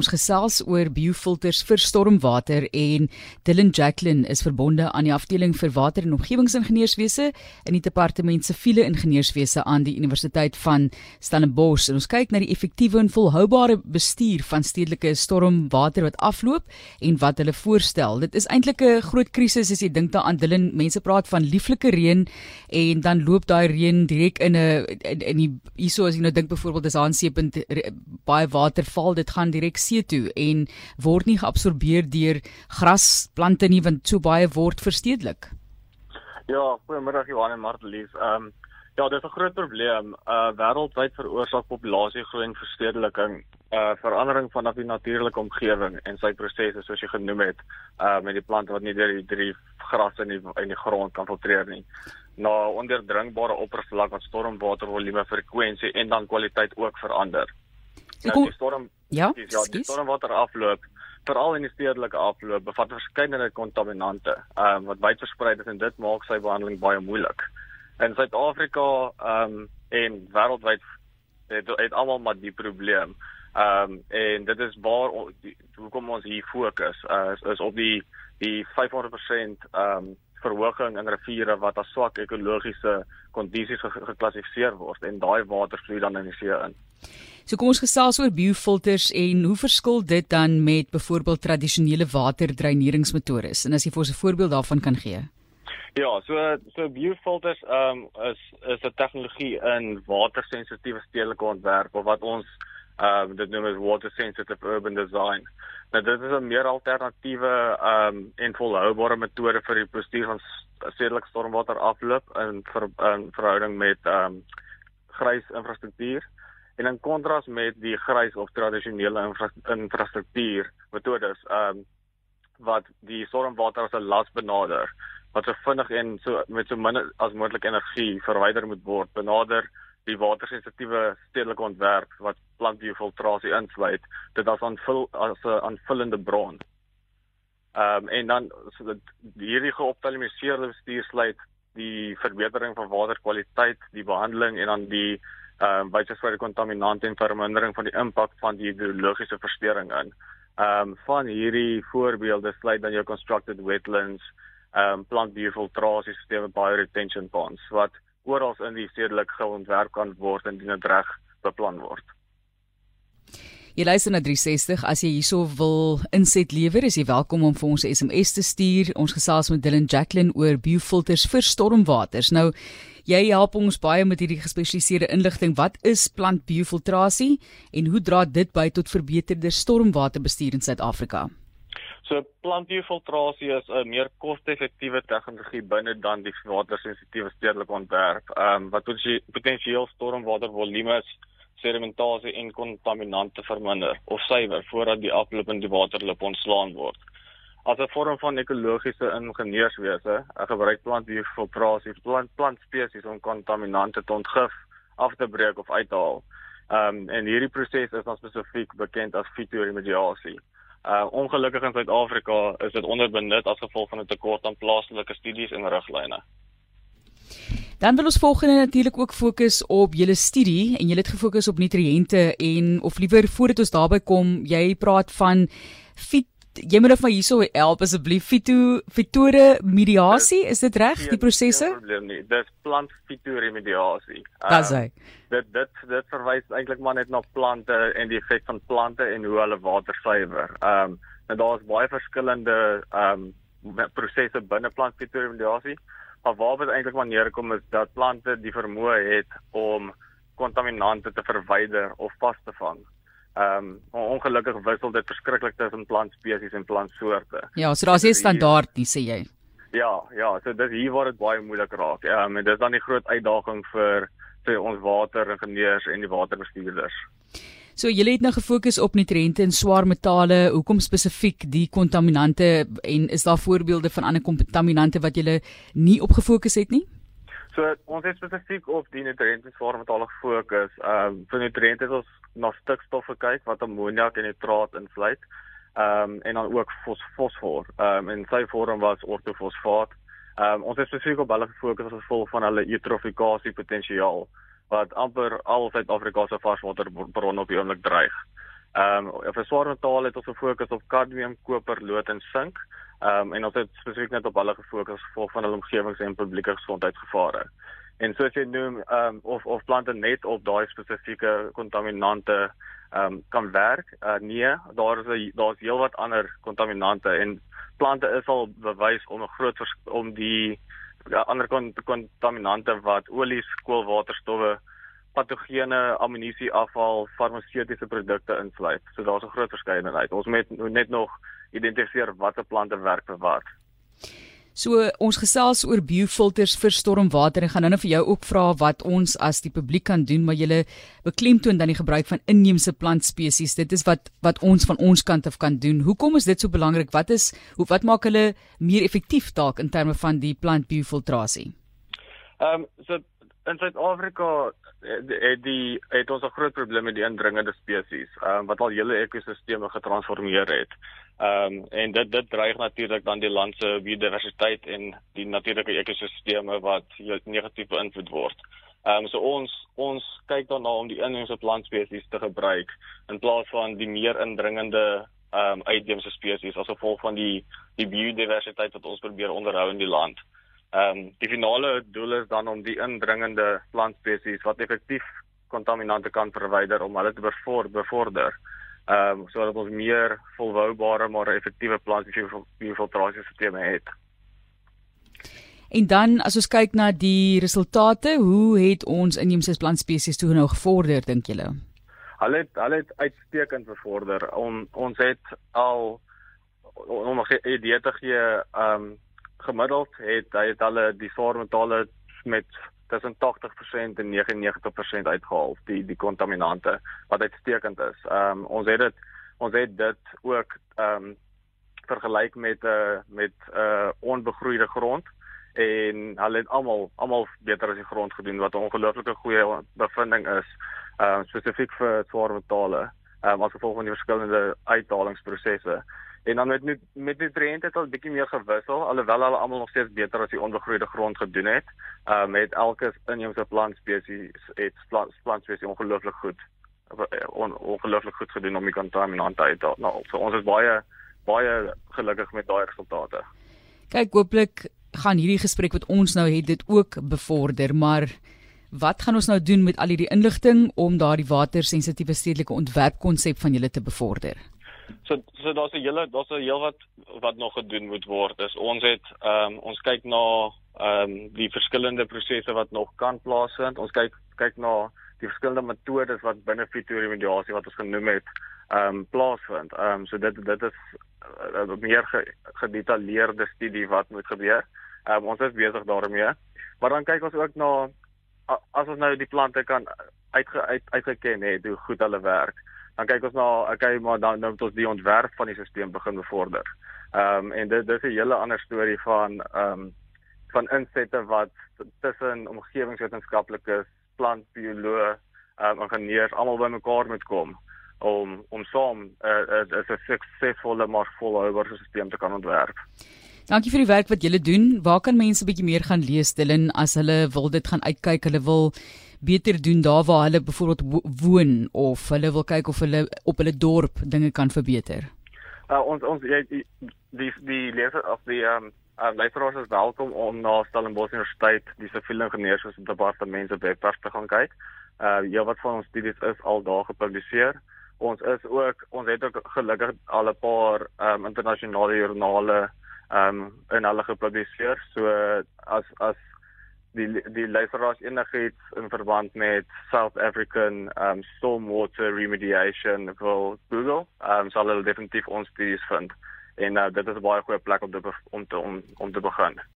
Ons gesels oor biofilters vir stormwater en Dylan Jacqueline is verbonde aan die afdeling vir water en omgewingsingenieurswese in die departement siviele ingenieurswese aan die Universiteit van Stellenbosch. En ons kyk na die effektiewe en volhoubare bestuur van stedelike stormwater wat afloop en wat hulle voorstel. Dit is eintlik 'n groot krisis as jy dink daaraan Dylan. Mense praat van lieflike reën en dan loop daai reën direk in 'n in, in die hierso as jy nou dink byvoorbeeld as aanseepunt baie water val, dit gaan direk see toe en word nie geabsorbeer deur grasplante nie want so baie word verstedelik. Ja, goeiemiddag Johan en Martelies. Ehm um, ja, dit is 'n groot probleem. Uh wêreldwyd veroorsaak populasiegroei en verstedeliking uh verandering van die natuurlike omgewing en sy prosesse soos jy genoem het, uh met die plante wat nie deur die drie gras in die in die grond kan filtreer nie na onderdringbare oppervlak wat stormwatervolume frekwensie en dan kwaliteit ook verander. Nou, die storm ja, die, ja, die stormwater afloop veral in die stedelike afloop bevat verskeidenheid kontaminante um, wat wyd versprei is en dit maak sy behandeling baie moeilik. In Suid-Afrika um, en wêreldwyd het, het almal maar die probleem. Ehm um, en dit is waar hoekom ons hier fokus uh, is, is op die die 500% ehm um, verhoging in riviere wat as swak ekologiese kondisies geklassifiseer word en daai water vloei dan in die see in. So kom ons gesels oor biofilters en hoe verskil dit dan met byvoorbeeld tradisionele waterdreineringsmetodes en as jy vir ons 'n voorbeeld daarvan kan gee. Ja, so so biofilters um, is is 'n tegnologie in watersensitiewe stedelike ontwerp of wat ons um, dit noem as water sensitive urban design. Nou dit is 'n meer alternatiewe um en volhoubare metode vir die bestuur van stedelike stormwater afloop in ver, in verhouding met um grys infrastruktuur en in kontras met die grys of tradisionele infra, infrastruktuur metodes um wat die stormwater as 'n las benader wat so vinnig en so met so min as moontlik energie verwyder moet word benader die watersensitiewe stedelike ontwerp wat plantbiofiltrasie insluit, dit as aanvul as 'n aanvullende bron. Ehm um, en dan so dat hierdie geoptimaliseerde bestuur sluit die verbetering van waterkwaliteit, die behandeling en dan die ehm um, wysverspreide kontaminante en vermindering van die impak van die hidrologiese verstoring in. Ehm um, van hierdie voorbeelde sluit dan jou constructed wetlands, ehm um, plantbiofiltrasie sisteme, bioretention ponds wat oral in die stedelik geontwerp kan word en dit reg beplan word. Jy luister na 360 as jy hierso wil inset lewer, is jy welkom om vir ons 'n SMS te stuur. Ons gesels met Dylan Jacqueline oor biofilters vir stormwaters. Nou, jy help ons baie met hierdie gespesialiseerde inligting. Wat is plantbiofiltrasie en hoe dra dit by tot verbeterde stormwaterbestuur in Suid-Afrika? So plantbiofiltrasie is 'n meer koste-effektiewe tegnologie binne dan die watersensitiewe stedelike ontwerp. Ehm um, wat potensieel stormwatervolume sedimentasie en kontaminante verminder of suiwer voordat die afloop in die waterloop ontslaan word. As 'n vorm van ekologiese ingenieurswese, gebruik plantbiofiltrasie plant plantspesies om kontaminante te ontgif, af te breek of uit te haal. Ehm um, en hierdie proses is dan spesifiek bekend as fitoremediasie. Uh ongelukkig in Suid-Afrika is dit onderbenut as gevolg van 'n tekort aan plaaslike studies en riglyne. Dan wil ons volgende natuurlik ook fokus op julle studie en julle het gefokus op nutriënte en of liewer voordat ons daarby kom, jy praat van fit jy moet of my hierso help asseblief. Fito fitore mediasie is dit reg die prosesse? geen probleem nie. Dis plant fitoremediasie dis hy? um, dit dit dit verwys eintlik maar net na plante en die effek van plante en hoe hulle water suiwer. Ehm um, en daar's baie verskillende ehm um, prosesse binne plant fitoremediasie maar waar dit eintlik maar neerkom is dat plante die vermoë het om kontaminante te verwyder of vas te vang Ehm um, ongelukkig wissel dit verskriklik tussen plantspesies en plantsoorte. Ja, so daar's 'n standaard, dis sê jy. Ja, ja, so dis hier waar dit baie moeilik raak. Ehm um, en dis dan die groot uitdaging vir vir ons wateringenieurs en die waterbestuurders. So julle het nou gefokus op nutriënte en swaar metale. Hoekom spesifiek die kontaminante en is daar voorbeelde van ander kontaminante wat julle nie op gefokus het nie? So ons het spesifiek op die nutriënte vorm met al gefokus. Ehm um, vir nutriënte het ons na stikstof gekyk wat ammoniak en nitraat insluit. Ehm um, en dan ook fos fosfor. Ehm um, en sy vorm was ortofosfaat. Ehm um, ons het spesifiek op hulle gefokus as gevolg van hulle eutrofikasie potensiaal wat amper al Suid-Afrika se varswaterbronne op die oomblik dreig. Um, vir swaar metale het ons gefokus op kadmium, koper, lood en sink. Ehm um, en ons het spesifiek net op hulle gefokus vir van hulle omgewings en publieke gesondheidsgevare. En soos jy noem, ehm um, of of plante net op daai spesifieke kontaminante ehm um, kan werk. Uh, nee, daar is 'n daar's heelwat ander kontaminante en plante is al bewys om 'n groot om die ja, ander kontaminante wat olies, koolwaterstowwe patogene, ammunisie afval, farmaseutiese produkte insluit. So daar's 'n groot verskeidenheid. Ons moet net nog identifiseer watter plante werk vir wat. So ons gesels oor biofilters vir stormwater en gaan nou net vir jou ook vra wat ons as die publiek kan doen, maar jy beklemtoon dan die gebruik van inheemse plantspesies. Dit is wat wat ons van ons kant af kan doen. Hoekom is dit so belangrik? Wat is hoe wat maak hulle meer effektief dalk in terme van die plantbiofiltrasie? Ehm um, so in Suid-Afrika het die het ons 'n groot probleem met die indringende spesies um, wat al hele ekosisteme getransformeer het. Ehm um, en dit dit dreig natuurlik dan die land se biodiversiteit en die natuurlike ekosisteme wat negatief beïnvloed word. Ehm um, so ons ons kyk dan na om die inheemse plantspesies te gebruik in plaas van die meer indringende ehm um, uitheemse spesies as gevolg van die die biodiversiteit wat ons probeer onderhou in die land. Ehm um, die finale doel is dan om die indringende plantspesies wat effektief kontaminante kan verwyder om hulle te bevorder. Ehm um, sodat ons meer volhoubare maar effektiewe plantbiofiltrasiesisteme het. En dan as ons kyk na die resultate, hoe het ons inheemse plantspesies toe nou gevorder dink julle? Hulle het hulle het uitstekend bevorder. On, ons het al om 'n idee te gee, ehm um, gemiddeld het hy het hulle die swaarmetale met tussen 80% en 99% uitgehaal die die kontaminante wat uitstekend is. Ehm um, ons het dit ons het dit ook ehm um, vergelyk met 'n uh, eh, met 'n uh, eh, onbegroeide grond en hulle het almal almal beter as die grond gedoen wat 'n ongelooflike goeie bevinding is ehm um, spesifiek vir swaarmetale ehm um, as gevolg van die verskillende uithalingsprosesse. En dan met met die nutriënte het al bietjie meer gewissel alhoewel hulle almal nog steeds beter as die onbegroeide grond gedoen het. Ehm uh, met elke inheemse plantspesies het plant, plantspesies ongelooflik goed on, ongelooflik goed gedoen om die kontaminante uit te haal. Nou, so ons is baie baie gelukkig met daai resultate. Kyk, hooplik gaan hierdie gesprek wat ons nou het dit ook bevorder, maar wat gaan ons nou doen met al hierdie inligting om daardie watersensitiewe stedelike ontwerpkonsep van julle te bevorder? So so daar's 'n hele daar's 'n heel wat wat nog gedoen moet word. Is ons het ehm um, ons kyk na ehm um, die verskillende prosesse wat nog kan plaasvind. Ons kyk kyk na die verskillende metodes wat binne fitoremediasie wat ons genoem het ehm um, plaasvind. Ehm um, so dit dit is 'n uh, meer ge, gedetailleerde studie wat moet gebeur. Ehm um, ons is besig daarmee. Maar dan kyk ons ook na as ons nou die plante kan uitge, uit uitgeken het hoe goed hulle werk dan kyk ons na okay maar dan nou moet ons die ontwerp van die stelsel begin bevorder. Ehm um, en dit dis 'n hele ander storie van ehm um, van insette wat tussen omgewingswetenskaplikes, plantbioloë, ehm um, ingenieurs almal bymekaar moet kom om om saam 'n uh, 'n uh, suksesvolle maar volhoubare stelsel te kan ontwerp. Dankie vir die werk wat julle doen. Waar kan mense 'n bietjie meer gaan lees, Dylan, as hulle wil dit gaan uitkyk, hulle wil beter doen daar waar hulle byvoorbeeld woon of hulle wil kyk of hulle op hulle dorp dinge kan verbeter. Uh, ons ons die die die leser of die ehm um, uh, luisteraars is welkom om na Stellenbosch Universiteit die siviele ingenieurs departement se webwerf te gaan kyk. Uh ja wat van ons studies is al daar gepubliseer. Ons is ook ons het ook gelukkig al 'n paar ehm um, internasionale joernale ehm um, in hulle gepubliseer. So as as die die luisteraars enigiets in verband met South African um stormwater remediation wil Google, um sal hulle definitief ons studies vind. En uh, dit is 'n baie goeie plek om te om te om, om te begin.